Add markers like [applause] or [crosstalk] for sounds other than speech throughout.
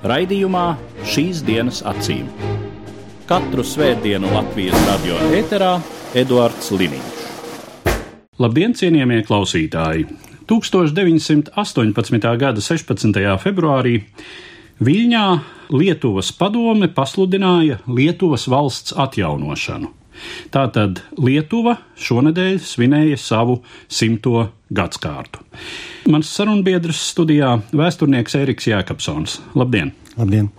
Raidījumā šīs dienas acīm. Katru svētdienu Latvijas radio eterā Eduards Liniņš. Labdien, cienījamie klausītāji! 1918. gada 16. februārī Viļņā Lietuvas padome pasludināja Lietuvas valsts atjaunošanu. Tātad Lietuva šonadēļ svinēja savu simto gadsimtu. Mans sarunbiedrs studijā - vēsturnieks Eriks Jēkabsons. Labdien! Labdien!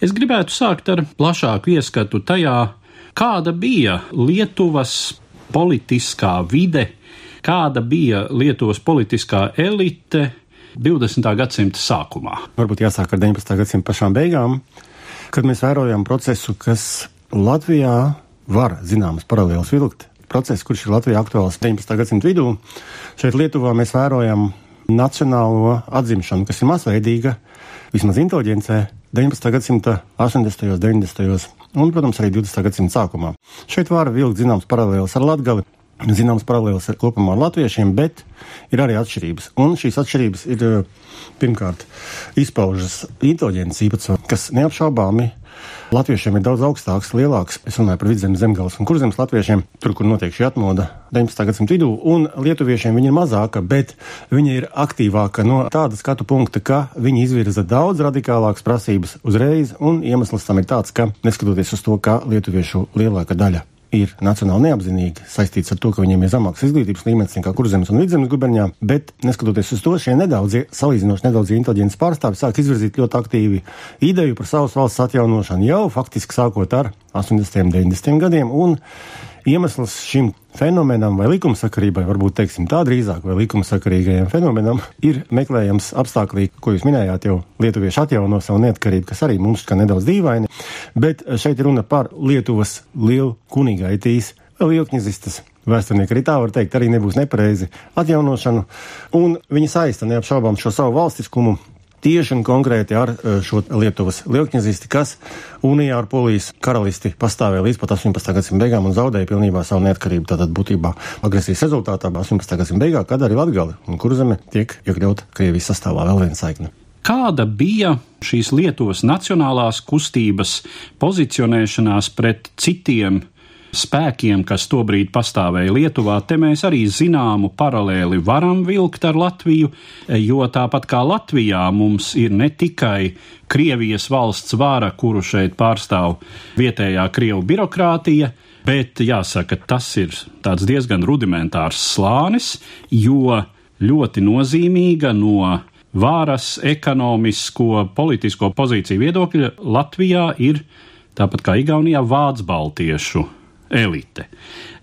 Es gribētu sākt ar plašāku ieskatu tajā, kāda bija Lietuvas politiskā vide, kāda bija Lietuvas politiskā elite 20. gadsimta sākumā. Varbūt jāsāk ar 19. gadsimta pašām beigām, kad mēs vērojam procesu, kas Latvijā var zināmas paralēlas vilkt. Process, kurš ir Latvijā aktuāls 19. gadsimta vidū, šeit Lietuvā mēs vērojam nacionālo atzimšanu, kas ir masveidīga, vismaz inteliģencē, 19. gadsimta 80. un 90. un, protams, arī 20. gadsimta sākumā. Šeit var vilkt zināmas paralēlas ar Latgali, zināmas paralēlas ar kopumā ar latviešiem, bet ir arī atšķirības. Un šīs atšķirības ir eh, pirmkārt izpaužas inteliģences īpatsvaru, kas neapšaubāmi Latviešiem ir daudz augstāks, lielāks. Es runāju par vidzemes zemgales un kurzemes latviešiem, tur, kur notiek šī atmoda 19. gadsimta vidū, un lietuviešiem viņa ir mazāka, bet viņa ir aktīvāka no tāda skatu punkta, ka viņi izvirza daudz radikālākas prasības uzreiz, un iemesls tam ir tāds, ka neskatoties uz to, ka lietuviešu lielāka daļa ir nacionāli neapzinīgi saistīts ar to, ka viņiem ir zemāks izglītības līmenis nekā kurzemes un vidzemes guberņā, bet neskatoties uz to, šie nedaudzie, salīdzinoši nedaudzie inteliģences pārstāvi sāk izvirzīt ļoti aktīvi ideju par savas valsts atjaunošanu jau faktiski sākot ar 80. un 90. gadiem, un iemesls šim fenomenam vai likumsakarībai, varbūt teiksim tā drīzāk, vai likumsakarīgajam fenomenam, ir meklējams apstākļi, ko jūs minējāt, jau lietuvieši atjauno savu neatkarību, kas arī mums kā nedaudz dīvaini, bet šeit runa par Lietuvas lielu kunīgaitīs lielkņizistas. Vēsturnieki arī tā var teikt, arī nebūs nepareizi atjaunošanu, un viņi saista neapšaubām šo savu valstiskumu tieši un konkrēti ar eh, šo Lietuvas lielkņazisti, kas unijā ar Polijas karalisti pastāvēja līdz pat 18. gadsimta beigām un zaudēja pilnībā savu neatkarību. Tātad būtībā agresijas rezultātā 18. gadsimta beigā, kad arī Latgali un Kurzeme tiek iekļauta Krievijas sastāvā vēl viena saikne. Kāda bija šīs Lietuvas nacionālās kustības pozicionēšanās pret citiem spēkiem, kas tobrīd pastāvēja Lietuvā, te mēs arī zināmu paralēli varam vilkt ar Latviju, jo tāpat kā Latvijā mums ir ne tikai Krievijas valsts vāra, kuru šeit pārstāv vietējā Krievu birokrātija, bet jāsaka, tas ir diezgan rudimentārs slānis, jo ļoti nozīmīga no vāras ekonomisko, politisko pozīciju viedokļa Latvijā ir tāpat kā Igaunijā vācu baltiešu elite.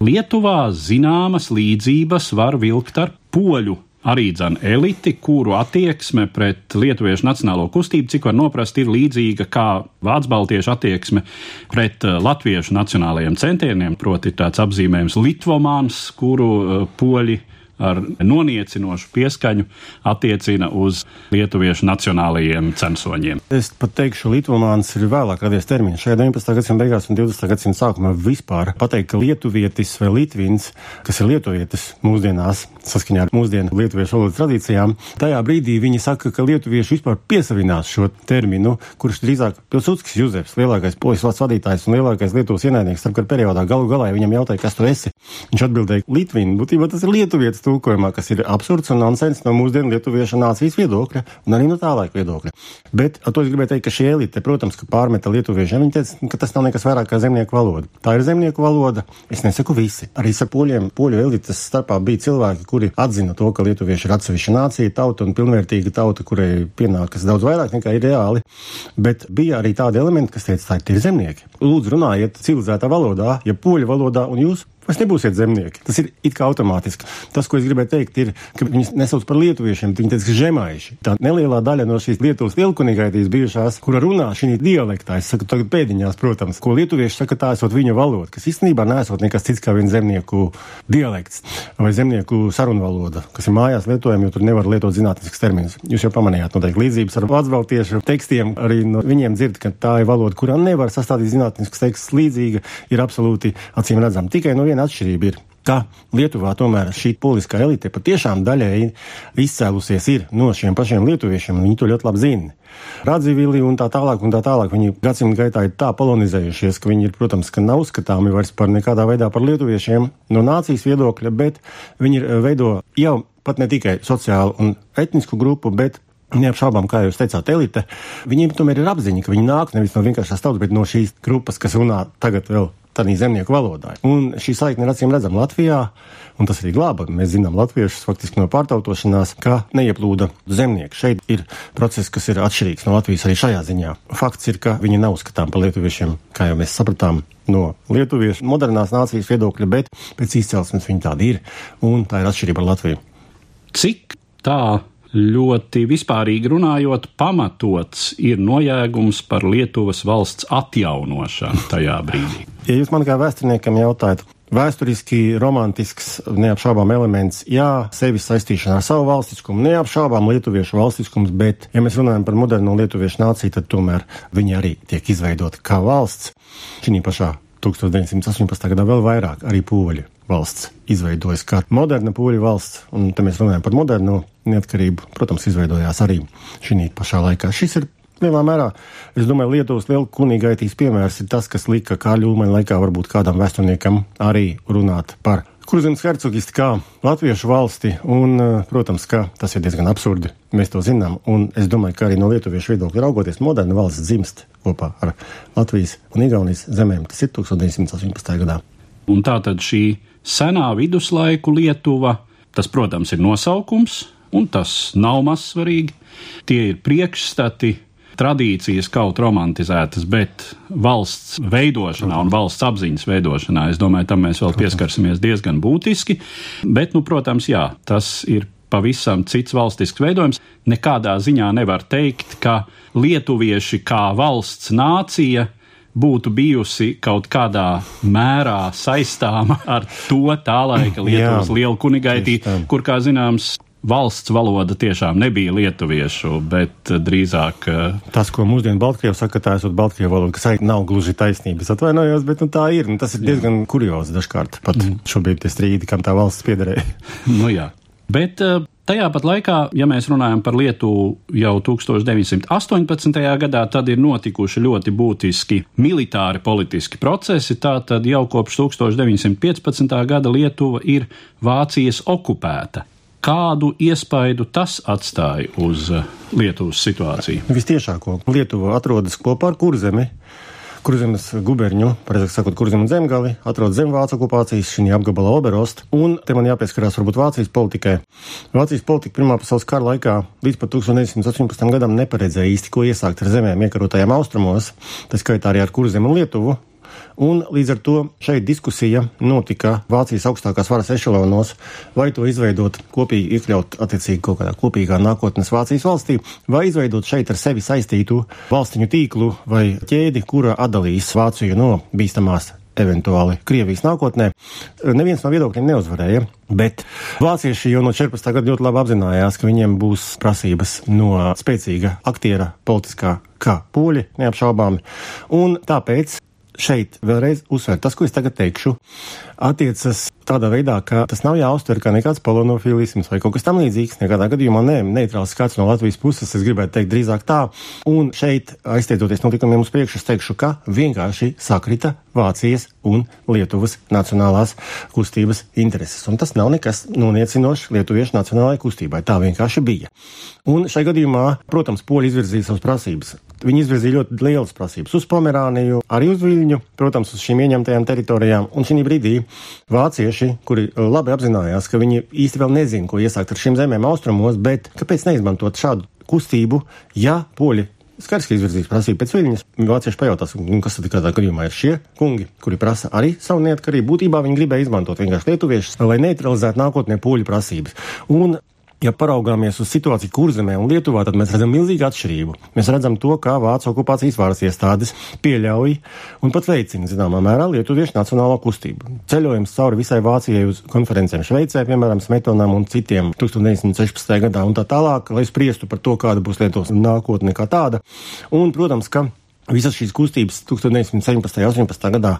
Lietuvā zināmas līdzības var vilkt ar poļu. Arī dzan eliti, kuru attieksme pret lietuviešu nacionālo kustību, cik var noprast, ir līdzīga kā vācu baltiešu attieksme pret uh, latviešu nacionālajiem centieniem, proti tāds apzīmējums Litvomāns, kuru uh, poļi ar noniecinošu pieskaņu attiecina uz lietuviešu nacionālajiem censoņiem. Es pat teikšu, Lietuvāns ir vēlāk radies termins. Šajā 19. gadsimta beigās un 20. gadsimta sākumā vispār pateikt, ka lietuvietis vai litvins, kas ir lietuvietis mūsdienās, saskaņā ar mūsdienu lietuviešu valodas tradīcijām, tajā brīdī viņi saka, ka lietuvieši vispār piesavinās šo terminu, kurš drīzāk Pilsudskis Juzefs, lielākais polijas valsts vadītājs un lielākais Lietuvas ienaidnieks starpkara periodā, galu galā ja viņam jautāja, kas tu esi. Viņš atbildēja, Litvini, būtībā tas ir lietuvietis tulkojumā, kas ir absurds un nonsens no mūsdienu lietuviešu nācijas viedokļa un arī no tā laika viedokļa. Bet ar to es gribēju teikt, ka šī elite, protams, ka pārmeta lietuviešiem, viņi teica, ka tas nav nekas vairāk kā zemnieku valoda. Tā ir zemnieku valoda. Es nesaku visi. Arī ar poļiem, poļu elites starpā bija cilvēki, kuri atzina to, ka lietuvieši ir atsevišķa nācija, tauta un pilnvērtīga tauta, kurai pienākas daudz vairāk nekā ideāli. Bet bija arī tādi elementi, kas teica, tā ir zemnieki. Lūdzu, runājiet civilizētā valodā, ja poļu valodā un jūs Jūs nebūsiet zemnieki. Tas ir it kā automātiski. Tas, ko es gribēju teikt, ir, ka viņus nesauc par lietuviešiem, viņi teica, žemaiši. Tā nelielā daļa no šīs Lietuvas lielkunīgaitīs bijušās, kura runā šī dialektā, es saku tagad pēdiņās, protams, ko lietuvieši saka, tā esot viņa valoda, kas īstenībā nesot nekas cits kā viens zemnieku dialekts vai zemnieku sarunvaloda, kas ir mājās lietojama, jo tur nevar lietot zinātnisks termins. Jūs jau pamanījāt noteikti līdzības ar vācu tekstiem, arī no viņiem dzird, ka tā ir valoda, kurā nevar sastādīt zinātnisks teksts līdzīga, ir absolūti acīm redzama. Tikai no viena atšķirība ir ka Lietuvā tomēr šī politiskā elite patiešām daļēji izcēlusies ir no šiem pašiem lietuviešiem, viņi to ļoti labi zina. Radzivili un tā tālāk, un tā tālāk. Viņi gadsimtu gaitā ir tā polonizējušies, ka viņi ir, protams, ka nav uzskatāmi vairs par nekādā veidā par lietuviešiem no nācijas viedokļa, bet viņi ir veido jau pat ne tikai sociālu un etnisku grupu, bet Neapšaubām, kā jūs teicāt, elite. Viņiem tomēr ir apziņa, ka viņi nāk nevis no vienkāršās tautas, bet no šīs grupas, kas runā tagad vēl tādā zemnieku valodā. Un šī saikne ir acīm redzama Latvijā, un tas arī glāba. Mēs zinām latviešus faktiski no pārtautošanās, ka neieplūda zemnieki. Šeit ir process, kas ir atšķirīgs no Latvijas arī šajā ziņā. Fakts ir, ka viņi nav uzskatām par lietuviešiem, kā jau mēs sapratām. No lietuviešu modernās nācijas viedokļa, bet pēc izcelsmes viņi tādi ir, un tā ir atšķirība ar Latviju. Cik tā ļoti vispārīgi runājot, pamatots ir nojēgums par Lietuvas valsts atjaunošanu tajā brīdī. Ja jūs man kā vēsturniekam jautājat, Vēsturiski romantisks, neapšaubām elements, jā, sevis saistīšana ar savu valstiskumu, neapšaubām lietuviešu valstiskums, bet, ja mēs runājam par moderno lietuviešu nāciju, tad tomēr viņi arī tiek izveidoti kā valsts. Šī pašā 1918. gadā vēl vairāk arī pūļu valsts izveidojas kā moderna pūļu valsts, un te mēs runājam par modernu neatkarību, protams, izveidojās arī šī pašā laikā. Šis ir lielā mērā, es domāju, Lietuvas liela kunīgaitīs piemērs ir tas, kas lika Kāļu Ulmaņa laikā varbūt kādam vēsturniekam arī runāt par Kurzemes hercogisti kā latviešu valsti, un, eh, protams, ka tas ir diezgan absurdi. Mēs to zinām, un es domāju, ka arī no lietuviešu viedokļa raugoties, moderna valsts dzimst kopā ar Latvijas un Igaunijas zemēm. Tas ir 1918. gadā. Un tā tad šī senā viduslaiku Lietuva, tas, protams, ir nosaukums, un tas nav mazsvarīgi. Tie ir priekšstati tradīcijas kaut romantizētas, bet valsts veidošanā un valsts apziņas veidošanā, es domāju, tam mēs vēl pieskarsimies diezgan būtiski. Bet, nu, protams, jā, tas ir pavisam cits valstisks veidojums. Nekādā ziņā nevar teikt, ka lietuvieši kā valsts nācija būtu bijusi kaut kādā mērā saistāma ar to tā laika Lietuvas lielu kunigaitī, kur, kā zināms, valsts valoda tiešām nebija lietuviešu, bet drīzāk. Eh, tas, ko mūsdienu Baltkrievs saka, tā esot Baltkrievu valoda, kas nav gluži taisnības, atvainojos, bet nu, tā ir. Nu, tas ir diezgan kuriozi dažkārt. Pat mm. šobrīd tie strīdi, kam tā valsts piederēja. nu jā. Bet eh, tajā pat laikā, ja mēs runājam par Lietuvu jau 1918. gadā, tad ir notikuši ļoti būtiski militāri politiski procesi. Tātad jau kopš 1915. gada Lietuva ir Vācijas okupēta. Kādu iespaidu tas atstāja uz eh, Lietuvas situāciju? Vistiešāko Lietuva atrodas kopā ar Kurzemi. Kurzemes guberņu, precīzāk sakot, Kurzemes zemgali, atrodas zem Vācijas okupācijas, šī apgabala Oberost, un te man jāpieskarās varbūt Vācijas politikai. Vācijas politika Pirmā pasaules kara laikā līdz pat 1918. gadam neparedzēja īsti, ko iesākt ar zemēm iekarotajām austrumos, tā skaitā arī ar Kurzem un Lietuvu, Un līdz ar to šeit diskusija notika Vācijas augstākās varas ešalonos, vai to izveidot kopīgi, iekļaut attiecīgi kaut kādā kopīgā nākotnes Vācijas valstī, vai izveidot šeit ar sevi saistītu valstiņu tīklu vai ķēdi, kura atdalīs Vāciju no bīstamās eventuāli Krievijas nākotnē. Neviens no viedokļiem neuzvarēja, bet vācieši jau no 14. gada ļoti labi apzinājās, ka viņiem būs prasības no spēcīga aktiera politiskā kā poļi, neapšaubāmi. Un tāpēc šeit vēlreiz uzsvērt tas, ko es tagad teikšu, attiecas tādā veidā, ka tas nav jāuztver kā nekāds polonofīlisms vai kaut kas tam līdzīgs. Nekādā gadījumā nē, neitrāls skats no Latvijas puses, es gribētu teikt drīzāk tā. Un šeit, aizteicoties notikumiem uz priekšu, es teikšu, ka vienkārši sakrita Vācijas un Lietuvas nacionālās kustības intereses. Un tas nav nekas noniecinošs Lietuviešu nacionālajai kustībai. Tā vienkārši bija. Un šajā gadījumā, protams, poļi izvirzīja savas prasības. Viņi izvirzīja ļoti lielas prasības uz Pomerāniju, arī uz Viļņu, protams, uz šīm ieņemtajām teritorijām. Un šī brīdī vācieši, kuri uh, labi apzinājās, ka viņi īsti vēl nezina, ko iesākt ar šīm zemēm austrumos, bet kāpēc neizmantot šādu kustību, ja poļi Skaidrs, ka izvirzīs prasību pēc viņas. Vācieši pajautās, kas tad kādā gadījumā ir šie kungi, kuri prasa arī savu neatkarību. Būtībā viņi gribēja izmantot vienkārši lietuviešus, lai neutralizētu nākotnē poļu prasības. Un Ja paraugāmies uz situāciju Kurzemē un Lietuvā, tad mēs redzam milzīgu atšķirību. Mēs redzam to, kā Vācu okupācijas varas iestādes pieļauj un pat veicina zināmā mērā lietuviešu nacionālo kustību. Ceļojums cauri visai Vācijai uz konferencēm Šveicē, piemēram, Smetonam un citiem 1916. gadā un tā tālāk, lai spriestu par to, kāda būs Lietuvas nākotne kā tāda. Un, protams, ka Visas šīs kustības 1917. un 18. gadā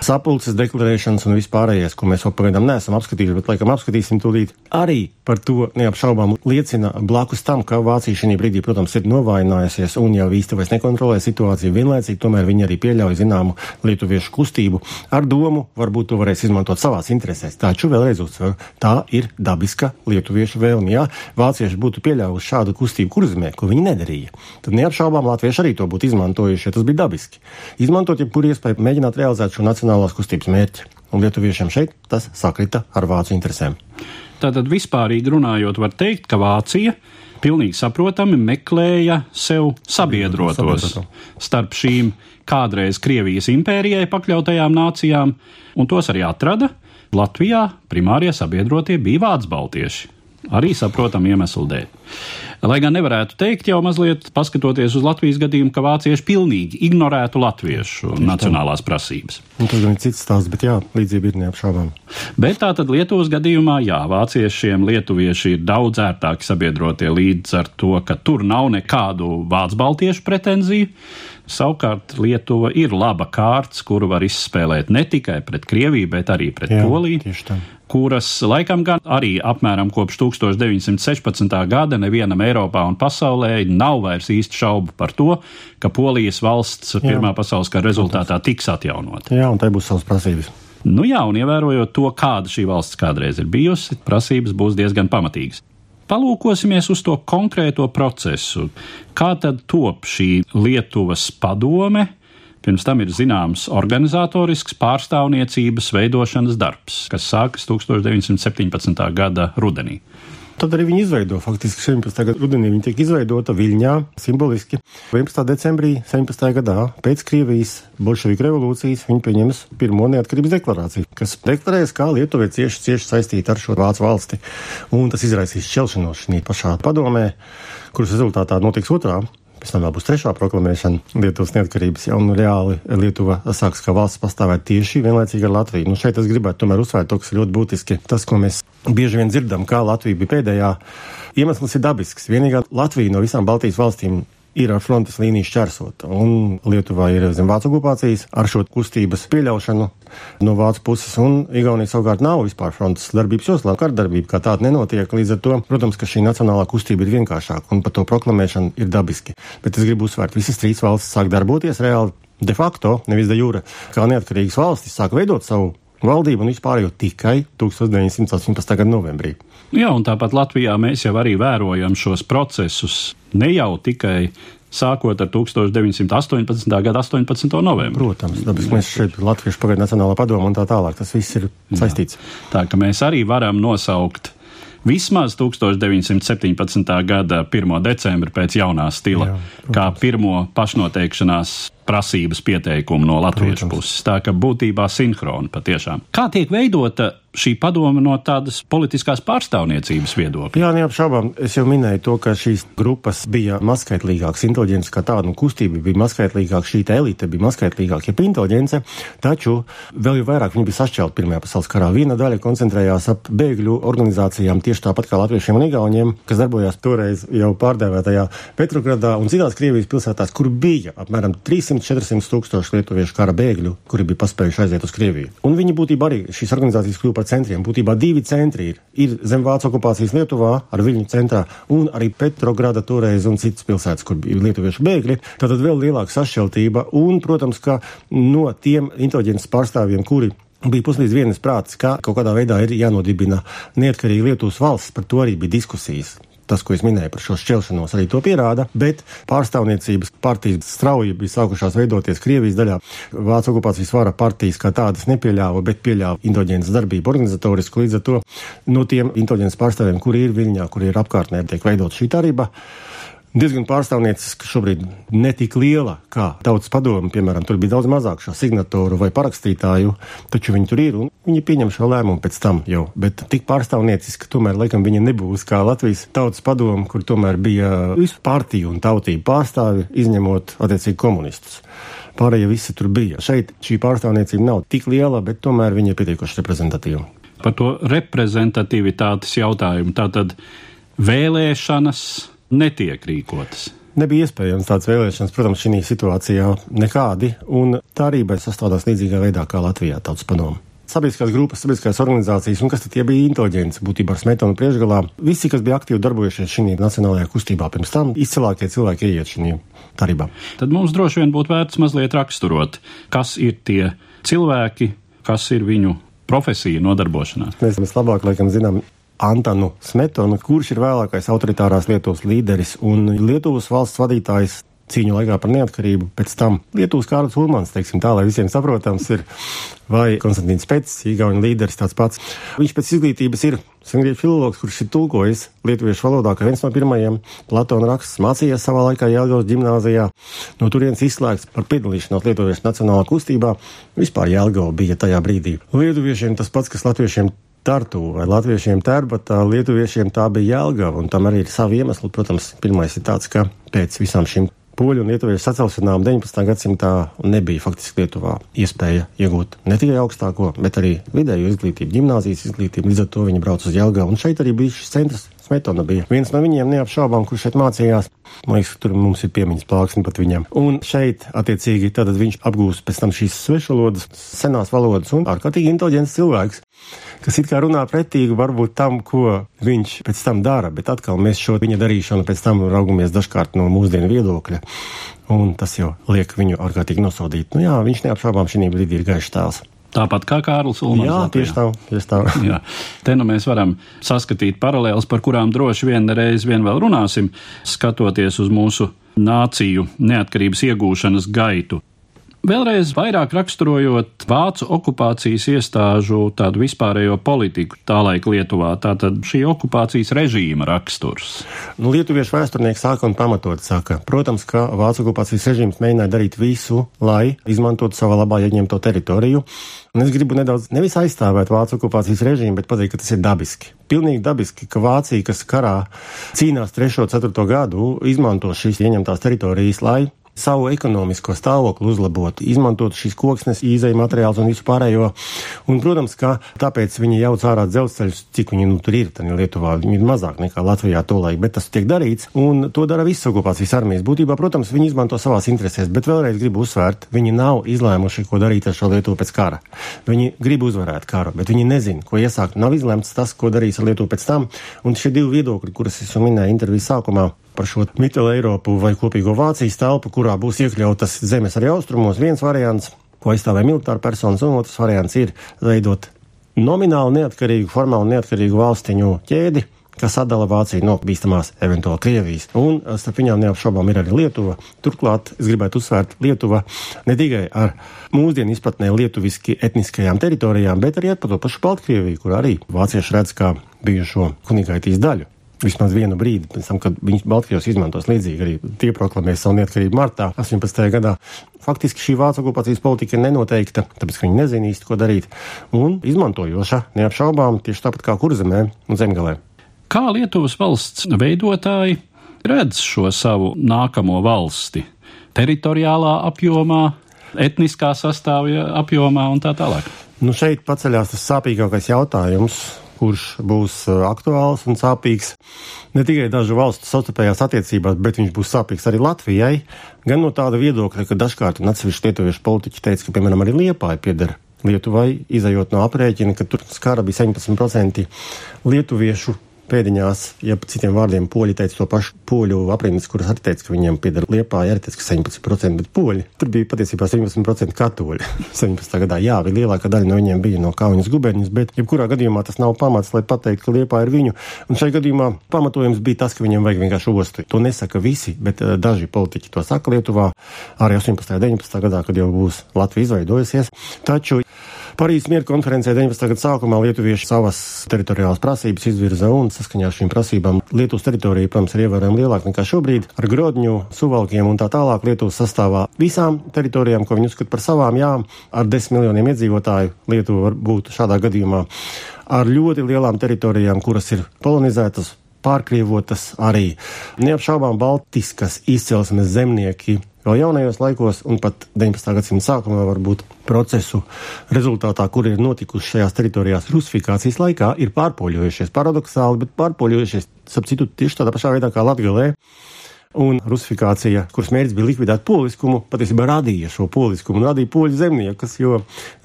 sapulces deklarēšanas un vispārējais, ko mēs vēl pagaidām neesam apskatījuši, bet laikam apskatīsim tūlīt, arī par to neapšaubām liecina blakus tam, ka Vācija šī brīdī, protams, ir novājinājusies un jau īsti vairs nekontrolē situāciju. Vienlaicīgi tomēr viņi arī pieļauj zināmu lietuviešu kustību ar domu, varbūt to varēs izmantot savās interesēs. Taču vēlreiz uzsveru, tā ir dabiska lietuviešu vēlme. Ja vācieši būtu pieļāvuši šādu kustību kurzemē, ko viņi nedarīja, tad neapšaubām latvieši arī to būtu izmantojuši tas bija dabiski. Izmantot jebkuru iespēju mēģināt realizēt šo nacionālās kustības mērķi. Un lietuviešiem šeit tas sakrita ar vācu interesēm. Tātad vispārīgi runājot, var teikt, ka Vācija pilnīgi saprotami meklēja sev sabiedrotos starp šīm kādreiz Krievijas impērijai pakļautajām nācijām, un tos arī atrada. Latvijā primārie sabiedrotie bija Vācu baltieši. Arī saprotam iemeslu dēļ. Lai gan nevarētu teikt, jau mazliet paskatoties uz Latvijas gadījumu, ka vācieši pilnīgi ignorētu latviešu Tieši nacionālās tā. prasības. Un tas ir cits stāsts, bet jā, līdzība ir neapšaubām. Bet tā tad Lietuvas gadījumā, jā, vāciešiem lietuvieši ir daudz ērtāki sabiedrotie līdz ar to, ka tur nav nekādu vācu baltiešu pretenziju. Savukārt Lietuva ir laba kārts, kuru var izspēlēt ne tikai pret Krieviju, bet arī pret Jā, Poliju, kuras laikam gan arī apmēram kopš 1916. gada nevienam Eiropā un pasaulē nav vairs īsti šaubu par to, ka Polijas valsts Jā. Pirmā pasaules kara rezultātā tiks atjaunota. Jā, un tai būs savas prasības. Nu jā, un ievērojot to, kāda šī valsts kādreiz ir bijusi, prasības būs diezgan pamatīgas. Palūkosimies uz to konkrēto procesu. Kā tad top šī Lietuvas padome? Pirms tam ir zināms organizatorisks pārstāvniecības veidošanas darbs, kas sākas 1917. gada rudenī. Tad arī viņi izveido faktiski 17. gada rudenī. Viņa tiek izveidota Viļņā simboliski 11. decembrī 17. gadā pēc Krievijas bolševiku revolūcijas. Viņi pieņems pirmo neatkarības deklarāciju, kas deklarēs, kā Lietuva ir cieši, cieši saistīta ar šo vācu valsti. Un tas izraisīs šķelšanos šī pašā padomē, kuras rezultātā notiks otrā Pēc tam vēl būs trešā proklamēšana Lietuvas neatkarības, ja un reāli Lietuva sāks kā valsts pastāvēt tieši vienlaicīgi ar Latviju. Nu, šeit es gribētu tomēr uzsvērt to, kas ir ļoti būtiski. Tas, ko mēs bieži vien dzirdam, kā Latvija bija pēdējā, iemesls ir dabisks. Vienīgā Latvija no visām Baltijas valstīm ir ar frontes līniju šķērsota. Un Lietuvā ir zem vācu okupācijas ar šo kustības pieļaušanu no vācu puses, un Igaunija savukārt nav vispār frontes darbības joslā. Kardarbība kā tāda nenotiek. Līdz ar to, protams, ka šī nacionālā kustība ir vienkāršāka un par to proklamēšana ir dabiski. Bet es gribu uzsvērt, visas trīs valstis sāk darboties reāli de facto, nevis de jure, kā neatkarīgas valstis sāk veidot savu valdību un vispār jau tikai 1918. gada novembrī. Jā, un tāpat Latvijā mēs jau arī vērojam šos procesus ne jau tikai sākot ar 1918. gada 18. novembri. Protams, tāpēc mēs šeit Latviešu pagaidu Nacionālā padoma un tā tālāk, tas viss ir saistīts. Jā. Tā ka mēs arī varam nosaukt vismaz 1917. gada 1. decembri pēc jaunā stila, Jā, kā pirmo pašnoteikšanās prasības pieteikumu no latviešu Protams. puses. Tā ka būtībā sinhroni patiešām. Kā tiek veidota šī padoma no tādas politiskās pārstāvniecības viedokļa? Jā, neapšaubām. Es jau minēju to, ka šīs grupas bija mazskaitlīgākas, inteliģents kā tāda, un kustība bija mazskaitlīgāka, šī elite bija mazskaitlīgāka, ja inteliģence, taču vēl jau vairāk viņi bija sašķelti Pirmajā pasaules karā. Viena daļa koncentrējās ap bēgļu organizācijām tieši tāpat kā latviešiem un igauniem, kas darbojās toreiz jau pārdēvētajā Petrogradā un citās Krievijas pilsētās, kur bija apmēram 300 400 tūkstoši lietuviešu kara bēgļu, kuri bija paspējuši aiziet uz Krieviju. Un viņi būtībā arī šīs organizācijas kļuva par centriem. Būtībā divi centri ir. Ir zem Vācu okupācijas Lietuvā ar viņu centrā un arī Petrograda toreiz un citas pilsētas, kur bija lietuviešu bēgļi. Tātad vēl lielāka sašķeltība un, protams, ka no tiem inteliģences pārstāvjiem, kuri bija puslīdz vienas prātas, ka kaut kādā veidā ir jānodibina neatkarīga Lietuvas valsts, par to arī bija diskusijas tas, ko es minēju par šo šķelšanos, arī to pierāda. Bet pārstāvniecības partijas strauji bija sākušās veidoties Krievijas daļā. Vācu okupācijas vara partijas kā tādas nepieļāva, bet pieļāva indoģēnas darbību organizatorisku. Līdz ar to no tiem indoģēnas pārstāvjiem, kuri ir Viļņā, kuri ir apkārtnē, tiek veidot šī darība diezgan pārstāvnieciska, šobrīd ne tik liela kā tautas padome. Piemēram, tur bija daudz mazāk šo signatoru vai parakstītāju, taču viņi tur ir un viņi pieņem šo lēmumu pēc tam jau. Bet tik pārstāvnieciska tomēr laikam viņa nebūs kā Latvijas tautas padome, kur tomēr bija visu partiju un tautību pārstāvi, izņemot attiecīgi komunistus. Pārējie visi tur bija. Šeit šī pārstāvniecība nav tik liela, bet tomēr viņa ir pietiekoši reprezentatīva. Par to reprezentatīvitātes jautājumu. Tātad vēlēšanas netiek rīkotas. Nebija iespējams tādas vēlēšanas, protams, šī situācijā nekādi, un tā arī sastādās līdzīgā veidā kā Latvijā tautas padomu. Sabiedriskās grupas, sabiedriskās organizācijas, un kas tad bija inteliģents, būtībā ar smetonu priekšgalā. Visi, kas bija aktīvi darbojušies šajā nacionālajā kustībā pirms tam, izcilākie cilvēki ieiet šajā tarībā. Tad mums droši vien būtu vērts mazliet raksturot, kas ir tie cilvēki, kas ir viņu profesija nodarbošanās. Mēs vislabāk, laikam, zinām Antanu Smetonu, kurš ir vēlākais autoritārās Lietuvas līderis un Lietuvas valsts vadītājs cīņu laikā par neatkarību. Pēc tam Lietuvas Kārlis Ulmans, teiksim tā, lai visiem saprotams, ir vai Konstants Pēcis, Igaunijas līderis tāds pats. Viņš pēc izglītības ir sengrieķu filologs, kurš ir tulkojis lietuviešu valodā, kā viens no pirmajiem Platona rakstus, mācījies savā laikā Jēlgavas ģimnāzijā, no turienes izslēgts par piedalīšanos lietuviešu nacionālā kustībā. Vispār Jēlgava bija tajā brīdī. Lietuviešiem tas pats, kas latviešiem Tartu vai latviešiem Tērbatā, lietuviešiem tā bija Jēlgava, un tam arī ir savi iemesli. Protams, pirmais ir tāds, ka pēc visām šīm poļu un lietuviešu sacelšanām 19. gadsimtā nebija faktiski Lietuvā iespēja iegūt ne tikai augstāko, bet arī vidēju izglītību, gimnāzijas izglītību. Līdz ar to viņi brauc uz Jēlgavu, un šeit arī bija šis centrs. Smetona bija viens no viņiem, neapšaubām, kurš šeit mācījās. Man liekas, tur mums ir piemiņas plāksne pat viņam. Un šeit, attiecīgi, tad viņš apgūst pēc tam šīs svešvalodas, senās valodas un ārkārtīgi inteliģents cilvēks kas it kā runā pretīgi varbūt tam, ko viņš pēc tam dara, bet atkal mēs šo viņa darīšanu pēc tam raugamies dažkārt no mūsdienu viedokļa, un tas jau liek viņu ārkārtīgi nosodīt. Nu jā, viņš neapšaubām šī brīdī ir gaišs tēls. Tāpat kā Kārlis Ulmans. Jā, tieši tā. Tieši tā. [laughs] Jā. Te nu mēs varam saskatīt paralēlus, par kurām droši vien reiz vien vēl runāsim, skatoties uz mūsu nāciju neatkarības iegūšanas gaitu. Vēlreiz vairāk raksturojot vācu okupācijas iestāžu tādu vispārējo politiku tā laika Lietuvā, tātad šī okupācijas režīma raksturs. Nu, Lietuviešu vēsturnieki sāka un pamatot saka, protams, ka vācu okupācijas režīms mēģināja darīt visu, lai izmantotu savā labā ieņemto teritoriju. Un es gribu nedaudz nevis aizstāvēt vācu okupācijas režīmu, bet pateikt, ka tas ir dabiski. Pilnīgi dabiski, ka Vācija, kas karā cīnās 3. un 4. gadu, izmanto šīs ieņemtās teritorijas, lai savu ekonomisko stāvokli uzlabot, izmantot šīs koksnes, īzai materiālus un visu pārējo. Un, protams, ka tāpēc viņi jauc ārā dzelzceļus, cik viņi nu, tur ir. Tad Lietuvā viņi ir mazāk nekā Latvijā to laiku, bet tas tiek darīts. Un to dara visas okupācijas armijas. Būtībā, protams, viņi izmanto savās interesēs, bet vēlreiz gribu uzsvērt, viņi nav izlēmuši, ko darīt ar šo Lietuvu pēc kara. Viņi grib uzvarēt karu, bet viņi nezina, ko iesākt. Nav izlemts tas, ko darīs ar Lietuvu pēc tam. Un šie divi viedokļi, kurus es minēju intervijas sākumā, par šo Mitela Eiropu vai kopīgo Vācijas telpu, kurā būs iekļautas zemes arī austrumos. Viens variants, ko aizstāvē militāra personas, un otrs variants ir veidot nomināli neatkarīgu, formāli neatkarīgu valstiņu ķēdi, kas sadala Vāciju no bīstamās eventuāli Krievijas. Un starp viņām neapšaubām ir arī Lietuva. Turklāt es gribētu uzsvērt Lietuva ne tikai ar mūsdienu izpratnē lietuviski etniskajām teritorijām, bet arī ar to pašu Baltkrieviju, kur arī vācieši redz kā bijušo kunīgaitīs daļu vismaz vienu brīdi, pēc tam, kad viņš Baltkrievs izmantos līdzīgi arī tie proklamēja savu neatkarību martā 18. gadā. Faktiski šī vācu okupācijas politika ir nenoteikta, tāpēc, ka viņi nezina īsti, ko darīt, un izmantojoša neapšaubām tieši tāpat kā kurzemē un zemgalē. Kā Lietuvas valsts veidotāji redz šo savu nākamo valsti? Teritoriālā apjomā, etniskā sastāvja apjomā un tā tālāk. Nu šeit paceļās tas sāpīgākais jautājums, kurš būs uh, aktuāls un sāpīgs ne tikai dažu valstu savstarpējās attiecībās, bet viņš būs sāpīgs arī Latvijai. Gan no tāda viedokļa, ka dažkārt atsevišķi lietuviešu politiķi teica, ka, piemēram, arī Liepāja pieder Lietuvai, izējot no aprēķina, ka tur skara bija 17% lietuviešu pēdiņās, ja citiem vārdiem poļi teica to pašu poļu aprindas, kuras arī teica, ka viņiem pieder liepā, arī teica, ka 17%, bet poļi. Tur bija patiesībā 17% katoļi [laughs] 17. gadā. Jā, bija lielākā daļa no viņiem bija no Kaunas gubernijas, bet jebkurā gadījumā tas nav pamats, lai pateiktu, ka liepā ir viņu. Un šajā gadījumā pamatojums bija tas, ka viņiem vajag vienkārši ostu. To nesaka visi, bet uh, daži politiķi to saka Lietuvā arī 18. un 19. gadā, kad jau būs Latvija izveidojusies. Taču Parīzes mieru konferencē 19. gada sākumā lietuvieši savas teritoriālās prasības izvirza un saskaņā ar šīm prasībām Lietuvas teritorija, protams, ir ievērojami lielāka nekā šobrīd ar Grodņu, Suvalkiem un tā tālāk Lietuvas sastāvā visām teritorijām, ko viņi uzskata par savām, jā, ar 10 miljoniem iedzīvotāju Lietuva var būt šādā gadījumā ar ļoti lielām teritorijām, kuras ir kolonizētas, pārkrievotas arī. Neapšaubām Baltiskas izcelsmes zemnieki Vēl jaunajos laikos, un pat 19. gadsimta sākumā, varbūt procesu rezultātā, kur ir notikuši šajās teritorijās rusifikācijas laikā, ir pārpoļojušies. Paradoxāli, bet pārpoļojušies, ap citu, tieši tādā pašā veidā kā Latvijā. Un rusifikācija, kuras mērķis bija likvidēt poliskumu, patiesībā radīja šo poliskumu un radīja poļu zemniekus, jo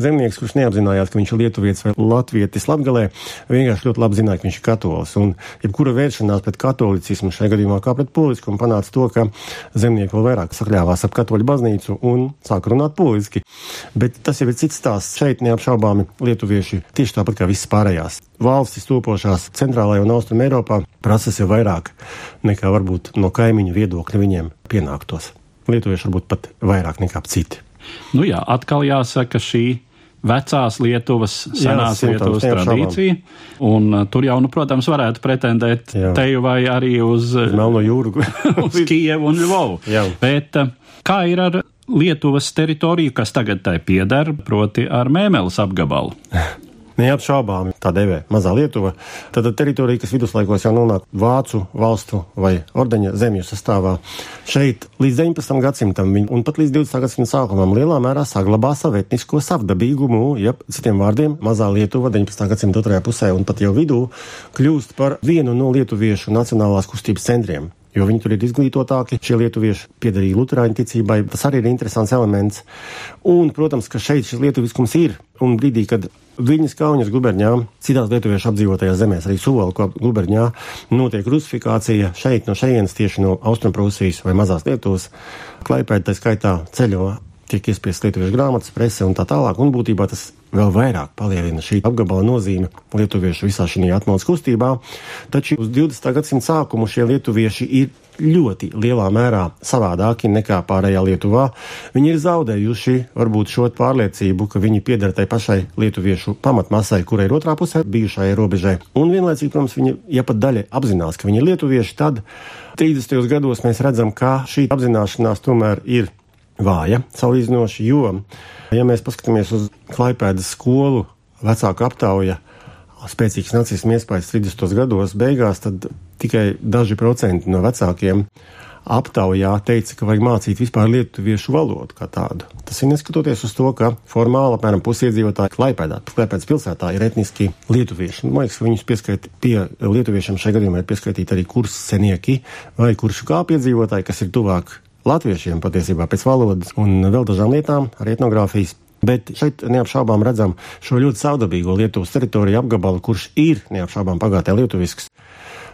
zemnieks, kurš neapzinājās, ka viņš ir lietuvietis vai latvietis latgalē, vienkārši ļoti labi zināja, ka viņš ir katolis. Un jebkura vēršanās pret katolicismu šajā gadījumā kā pret poliskumu panāca to, ka zemnieki vēl vairāk sakļāvās ap katoļu baznīcu un sāka runāt poliski. Bet tas jau ir cits stāsts. Šeit neapšaubāmi lietuvieši tieši tāpat kā visas pārējās valstis topošās centrālajā un austrum Eiropā prasa sev vairāk nekā varbūt no kaimiņu viedokļa viņiem pienāktos. Lietuvieši varbūt pat vairāk nekā citi. Nu jā, atkal jāsaka šī vecās Lietuvas, senās jā, Lietuvas tradīcija. Un uh, tur jau, nu, protams, varētu pretendēt jā. teju vai arī uz, uz Melno jūru, [laughs] uz Kievu un Lvovu. Bet uh, kā ir ar Lietuvas teritoriju, kas tagad tai pieder, proti ar Mēmeles apgabalu? [laughs] neapšaubāmi tā devē mazā Lietuva. Tad teritorija, kas viduslaikos jau nonāk Vācu valstu vai ordeņa zemju sastāvā, šeit līdz 19. gadsimtam un pat līdz 20. gadsimta sākumam lielā mērā saglabā savu etnisko savdabīgumu, ja citiem vārdiem mazā Lietuva 19. gadsimta otrajā pusē un pat jau vidū kļūst par vienu no lietuviešu nacionālās kustības centriem jo viņi tur ir izglītotāki. Šie lietuvieši piedarīja Lutāņu ticībai. Tas arī ir interesants elements. Un, protams, ka šeit šis lietuviskums ir. Un brīdī, kad Viņas Kaunas guberņā, citās lietuviešu apdzīvotajās zemēs, arī Suvalku guberņā, notiek rusifikācija šeit no šejienes tieši no Austrumprūsijas vai mazās Lietuvas. Klaipēda tā skaitā ceļo tiek iespiestas lietuviešu grāmatas, prese un tā tālāk, un būtībā tas vēl vairāk palielina šī apgabala nozīme lietuviešu visā šī atmodas kustībā. Taču uz 20. gadsimta sākumu šie lietuvieši ir ļoti lielā mērā savādāki nekā pārējā Lietuvā. Viņi ir zaudējuši varbūt šo pārliecību, ka viņi pieder tai pašai lietuviešu pamatmasai, kurai ir otrā pusē bijušajai robežai. Un vienlaicīgi, protams, viņi, ja pat daļa apzinās, ka viņi ir lietuvieši, tad 30. gados mēs redzam, ka šī apzināšanās tomēr ir vāja salīdzinoši, jo, ja mēs paskatāmies uz Klaipēdas skolu vecāku aptauju, spēcīgs nacismu iespējas 30. gados beigās, tad tikai daži procenti no vecākiem aptaujā teica, ka vajag mācīt vispār lietuviešu valodu kā tādu. Tas ir neskatoties uz to, ka formāli apmēram pusiedzīvotāji Klaipēdā, Klaipēdas pilsētā ir etniski lietuvieši. Man liekas, ka viņus pieskait pie lietuviešiem šajā gadījumā ir pieskaitīti arī kursenieki vai kuršu kāpiedzīvotāji, kas ir tuvāk latviešiem patiesībā pēc valodas un vēl dažām lietām, arī etnogrāfijas Bet šeit neapšaubām redzam šo ļoti saudabīgo Lietuvas teritoriju apgabalu, kurš ir neapšaubām pagātnē lietuvisks.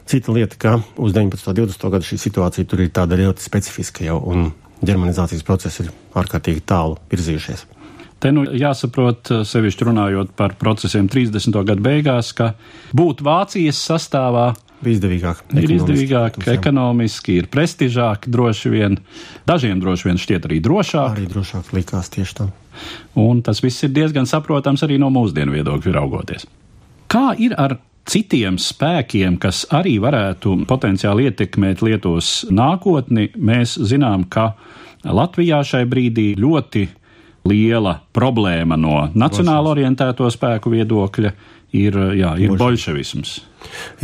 Cita lieta, ka uz 19. un 20. gadu šī situācija tur ir tāda ļoti specifiska jau, un ģermanizācijas procesi ir ārkārtīgi tālu virzījušies. Te nu jāsaprot, sevišķi runājot par procesiem 30. gadu beigās, ka būt Vācijas sastāvā ir izdevīgāk. Ir izdevīgāk, ekonomiski, ir prestižāk, droši vien. Dažiem droši vien šķiet arī drošāk. Arī drošāk likās tieši tā. Un tas viss ir diezgan saprotams arī no mūsdienu viedokļa raugoties. Kā ir ar citiem spēkiem, kas arī varētu potenciāli ietekmēt Lietuvas nākotni? Mēs zinām, ka Latvijā šai brīdī ļoti liela problēma no nacionāla orientēto spēku viedokļa ir, jā, ir bolševisms.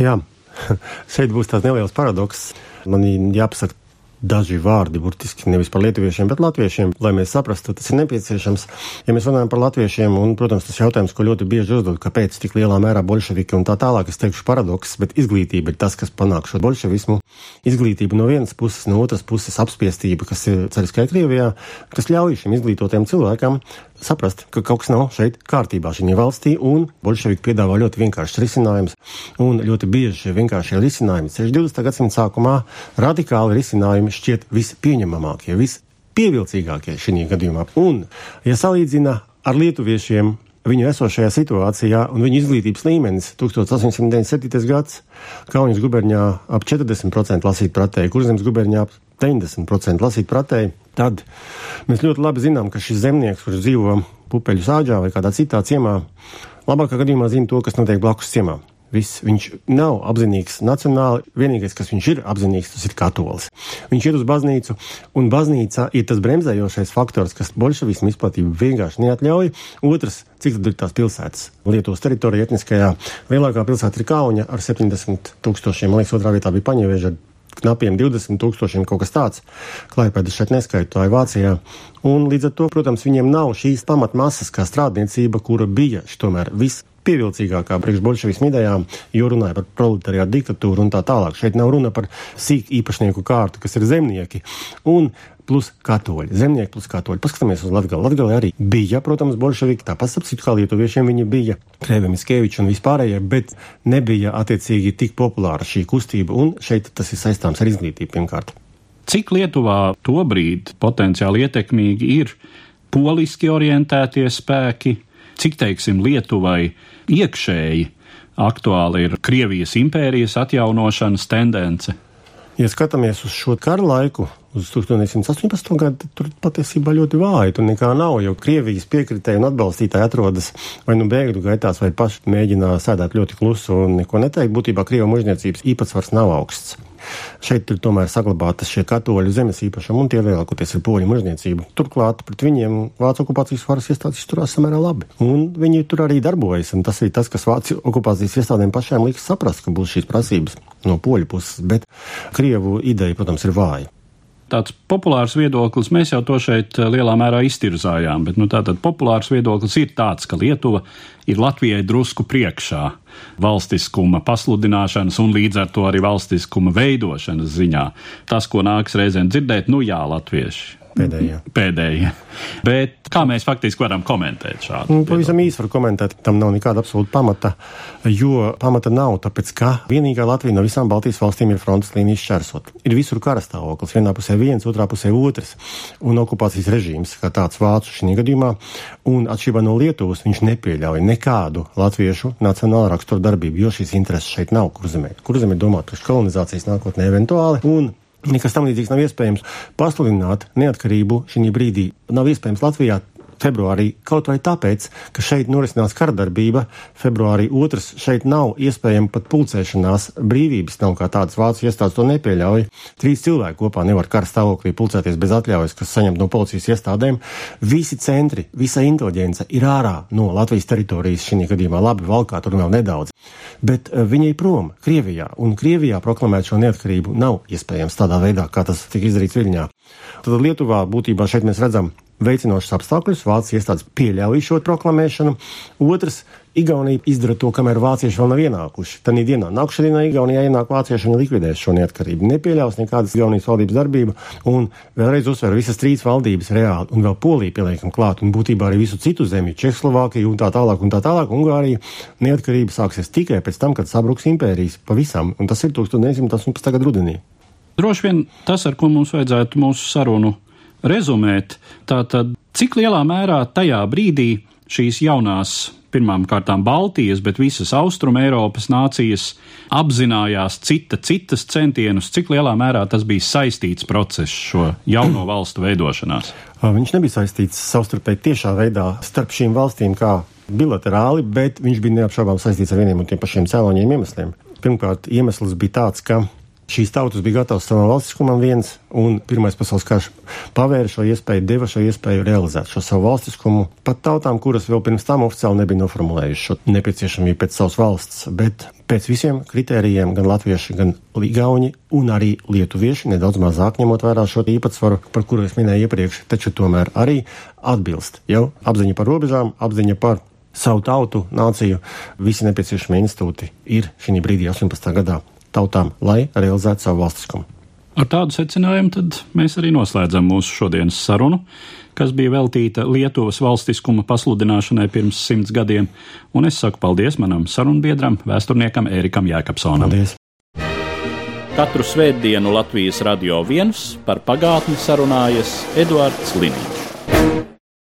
Jā, [laughs] šeit būs tāds neliels paradoks. Man jāpasaka daži vārdi, burtiski nevis par lietuviešiem, bet latviešiem, lai mēs saprastu, tas ir nepieciešams. Ja mēs runājam par latviešiem, un, protams, tas jautājums, ko ļoti bieži uzdod, kāpēc tik lielā mērā bolševiki un tā tālāk, es teikšu paradoks, bet izglītība ir tas, kas panāk šo bolševismu. Izglītība no vienas puses, no otras puses apspiestība, kas ir ceriskai Krievijā, kas ļauj šim izglītotiem cilvēkam saprast, ka kaut kas nav šeit kārtībā šajā valstī, un bolševiki piedāvā ļoti vienkāršs risinājums, un ļoti bieži šie vienkāršie risinājumi, 20. gadsimta sākumā, radikāli risinājumi šķiet vispieņemamākie, vispievilcīgākie šajā gadījumā. Un, ja salīdzina ar lietuviešiem viņu esošajā situācijā un viņu izglītības līmenis 1897. gads, Kaunas guberņā ap 40% lasīt pratēji, Kurzemes guberņā ap 90% lasīt pratēji, tad mēs ļoti labi zinām, ka šis zemnieks, kurš dzīvo pupeļu sāģā vai kādā citā ciemā, labākā gadījumā zina to, kas notiek blakus ciemām. Viss. Viņš nav apzinīgs nacionāli. Vienīgais, kas viņš ir apzinīgs, tas ir katolis. Viņš ir uz baznīcu, un baznīca ir tas bremzējošais faktors, kas bolševismu izplatību vienkārši neatļauj. Otrs, cik tad ir tās pilsētas? Lietuvas teritorijā etniskajā lielākā pilsēta ir Kauņa ar 70 tūkstošiem, man liekas, otrā vietā bija Paņēvēža ar knapiem 20 tūkstošiem kaut kas tāds. Klaipēda šeit neskaitāja Vācijā. Un līdz ar to, protams, viņiem nav šīs pamatmasas kā strādniecība, kura bija tomēr viss pievilcīgākā priekšbolševismu idejām, jo runāja par proletariātu diktatūru un tā tālāk. Šeit nav runa par sīk īpašnieku kārtu, kas ir zemnieki. Un plus katoļi. Zemnieki plus katoļi. Paskatāmies uz Latviju. Latvijā arī bija, protams, bolševiki, tāpat sapcīt, kā lietuviešiem viņi bija, Krēvim, Skevičs un vispārējie, bet nebija attiecīgi tik populāra šī kustība, un šeit tas ir saistāms ar izglītību pirmkārt. Cik Lietuvā tobrīd potenciāli ietekmīgi ir poliski orientētie spēki, cik, teiksim, Lietuvai iekšēji aktuāli ir Krievijas impērijas atjaunošanas tendence? Ja skatāmies uz šo kara laiku, uz 1918. gadu, tur patiesībā ļoti vāji. Tur nekā nav, jo Krievijas piekritēji un atbalstītāji atrodas vai nu bēgļu gaitās, vai paši mēģina sēdēt ļoti klusu un neko neteikt. Būtībā Krievijas mužniecības īpatsvars nav augsts. Šeit ir tomēr saglabātas šie katoļu zemes īpašumi, un tie lielākoties ir poļu mužniecība. Turklāt pret viņiem Vācijas okupācijas varas iestādes izturās samērā labi, un viņi tur arī darbojas. Tas ir tas, kas Vācijas okupācijas iestādēm pašām liks saprast, ka būs šīs prasības no poļu puses, bet Krievu ideja, protams, ir vāja tāds populārs viedoklis, mēs jau to šeit eh, lielā mērā iztirzājām, bet nu, tātad populārs viedoklis ir tāds, ka Lietuva ir Latvijai drusku priekšā valstiskuma pasludināšanas un līdz ar to arī valstiskuma veidošanas ziņā. Tas, ko nāks reizēm dzirdēt, nu jā, latvieši. Pēdējie. Pēdējie. Bet kā mēs faktiski varam komentēt šādu? Nu, pavisam īsi var komentēt, tam nav nekāda absolūta pamata, jo pamata nav, tāpēc ka vienīgā Latvija no visām Baltijas valstīm ir frontes līnijas šķērsot. Ir visur karastāvoklis, vienā pusē viens, otrā pusē otrs, un okupācijas režīms, kā tāds vācu šī gadījumā, un atšķirībā no Lietuvas viņš nepieļauj nekādu latviešu nacionālu raksturu darbību, jo šīs intereses šeit nav kurzemē. Kurzemē domā par kolonizācijas nākotnē eventuāli, un Nekas tam līdzīgs nav iespējams. Pasludināt neatkarību šī brīdī nav iespējams Latvijā februārī, kaut vai tāpēc, ka šeit norisinās kardarbība. Februārī otrs šeit nav iespējama pat pulcēšanās brīvības, nav kā tādas vācu iestādes to nepieļauj. Trīs cilvēki kopā nevar kara stāvoklī pulcēties bez atļaujas, kas saņemt no policijas iestādēm. Visi centri, visa inteliģence ir ārā no Latvijas teritorijas šī gadījumā. Labi, valkā tur vēl nedaudz bet eh, viņi ir prom Krievijā, un Krievijā proklamēt šo neatkarību nav iespējams tādā veidā, kā tas tika izdarīts Viļņā. Tad Lietuvā būtībā šeit mēs redzam veicinošus apstākļus, Vācijas iestādes pieļauj šo proklamēšanu. Otrs, Igaunija izdara to, kamēr vācieši vēl nav ienākuši. Tad dienā nākamajā dienā Igaunijā ienāk vācieši un likvidēs šo neatkarību. Nepieļaus nekādas Igaunijas valdības darbību, un vēlreiz uzsver visas trīs valdības reāli, un vēl Polija pieliekam klāt, un būtībā arī visu citu zemju, Čehoslovākiju un tā tālāk, un tā tālāk, Ungārija. Neatkarība sāksies tikai pēc tam, kad sabruks impērijas pavisam, un tas ir 1918. gada rudenī. Droši vien tas, ar ko mums vajadzētu mūsu sarunu rezumēt, tātad cik lielā mērā tajā brīdī šīs jaunās pirmām kārtām Baltijas, bet visas Austrum Eiropas nācijas apzinājās cita citas centienus, cik lielā mērā tas bija saistīts process šo jauno [clears throat] valstu veidošanās? Viņš nebija saistīts savstarpēji tiešā veidā starp šīm valstīm kā bilaterāli, bet viņš bija neapšaubām saistīts ar vieniem un tiem pašiem cēloņiem iemesliem. Pirmkārt, iemesls bija tāds, ka Šīs tautas bija gatavas savam valstiskumam viens, un Pirmais pasaules karš pavēra šo iespēju, deva šo iespēju realizēt šo savu valstiskumu pat tautām, kuras vēl pirms tam oficiāli nebija noformulējušas šo nepieciešamību pēc savas valsts, bet pēc visiem kritērijiem gan latvieši, gan ligauņi un arī lietuvieši, nedaudz mazāk ņemot vērā šo īpatsvaru, par kuru es minēju iepriekš, taču tomēr arī atbilst jau apziņa par robežām, apziņa par savu tautu, nāciju, visi nepieciešamie institūti ir šī brīdī 18. gadā tautām, lai realizētu savu valstiskumu. Ar tādu secinājumu tad mēs arī noslēdzam mūsu šodienas sarunu, kas bija veltīta Lietuvas valstiskuma pasludināšanai pirms simts gadiem, un es saku paldies manam sarunbiedram, vēsturniekam Ērikam Jēkabsonam. Paldies! Katru svētdienu Latvijas radio viens par pagātni sarunājas Eduards Liniņš.